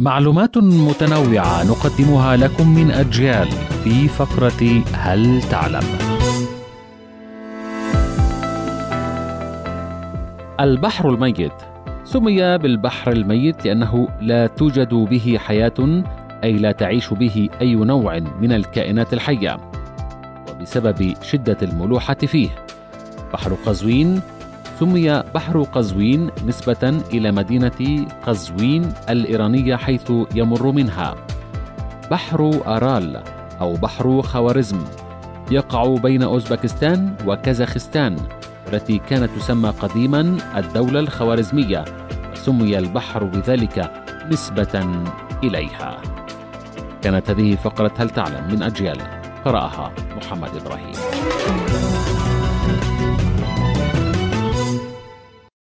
معلومات متنوعة نقدمها لكم من أجيال في فقرة هل تعلم؟ البحر الميت سمي بالبحر الميت لأنه لا توجد به حياة أي لا تعيش به أي نوع من الكائنات الحية وبسبب شدة الملوحة فيه بحر قزوين سمي بحر قزوين نسبة إلى مدينة قزوين الإيرانية حيث يمر منها. بحر أرال أو بحر خوارزم يقع بين أوزبكستان وكازاخستان التي كانت تسمى قديما الدولة الخوارزمية وسمي البحر بذلك نسبة إليها. كانت هذه فقرة هل تعلم من أجيال قرأها محمد إبراهيم.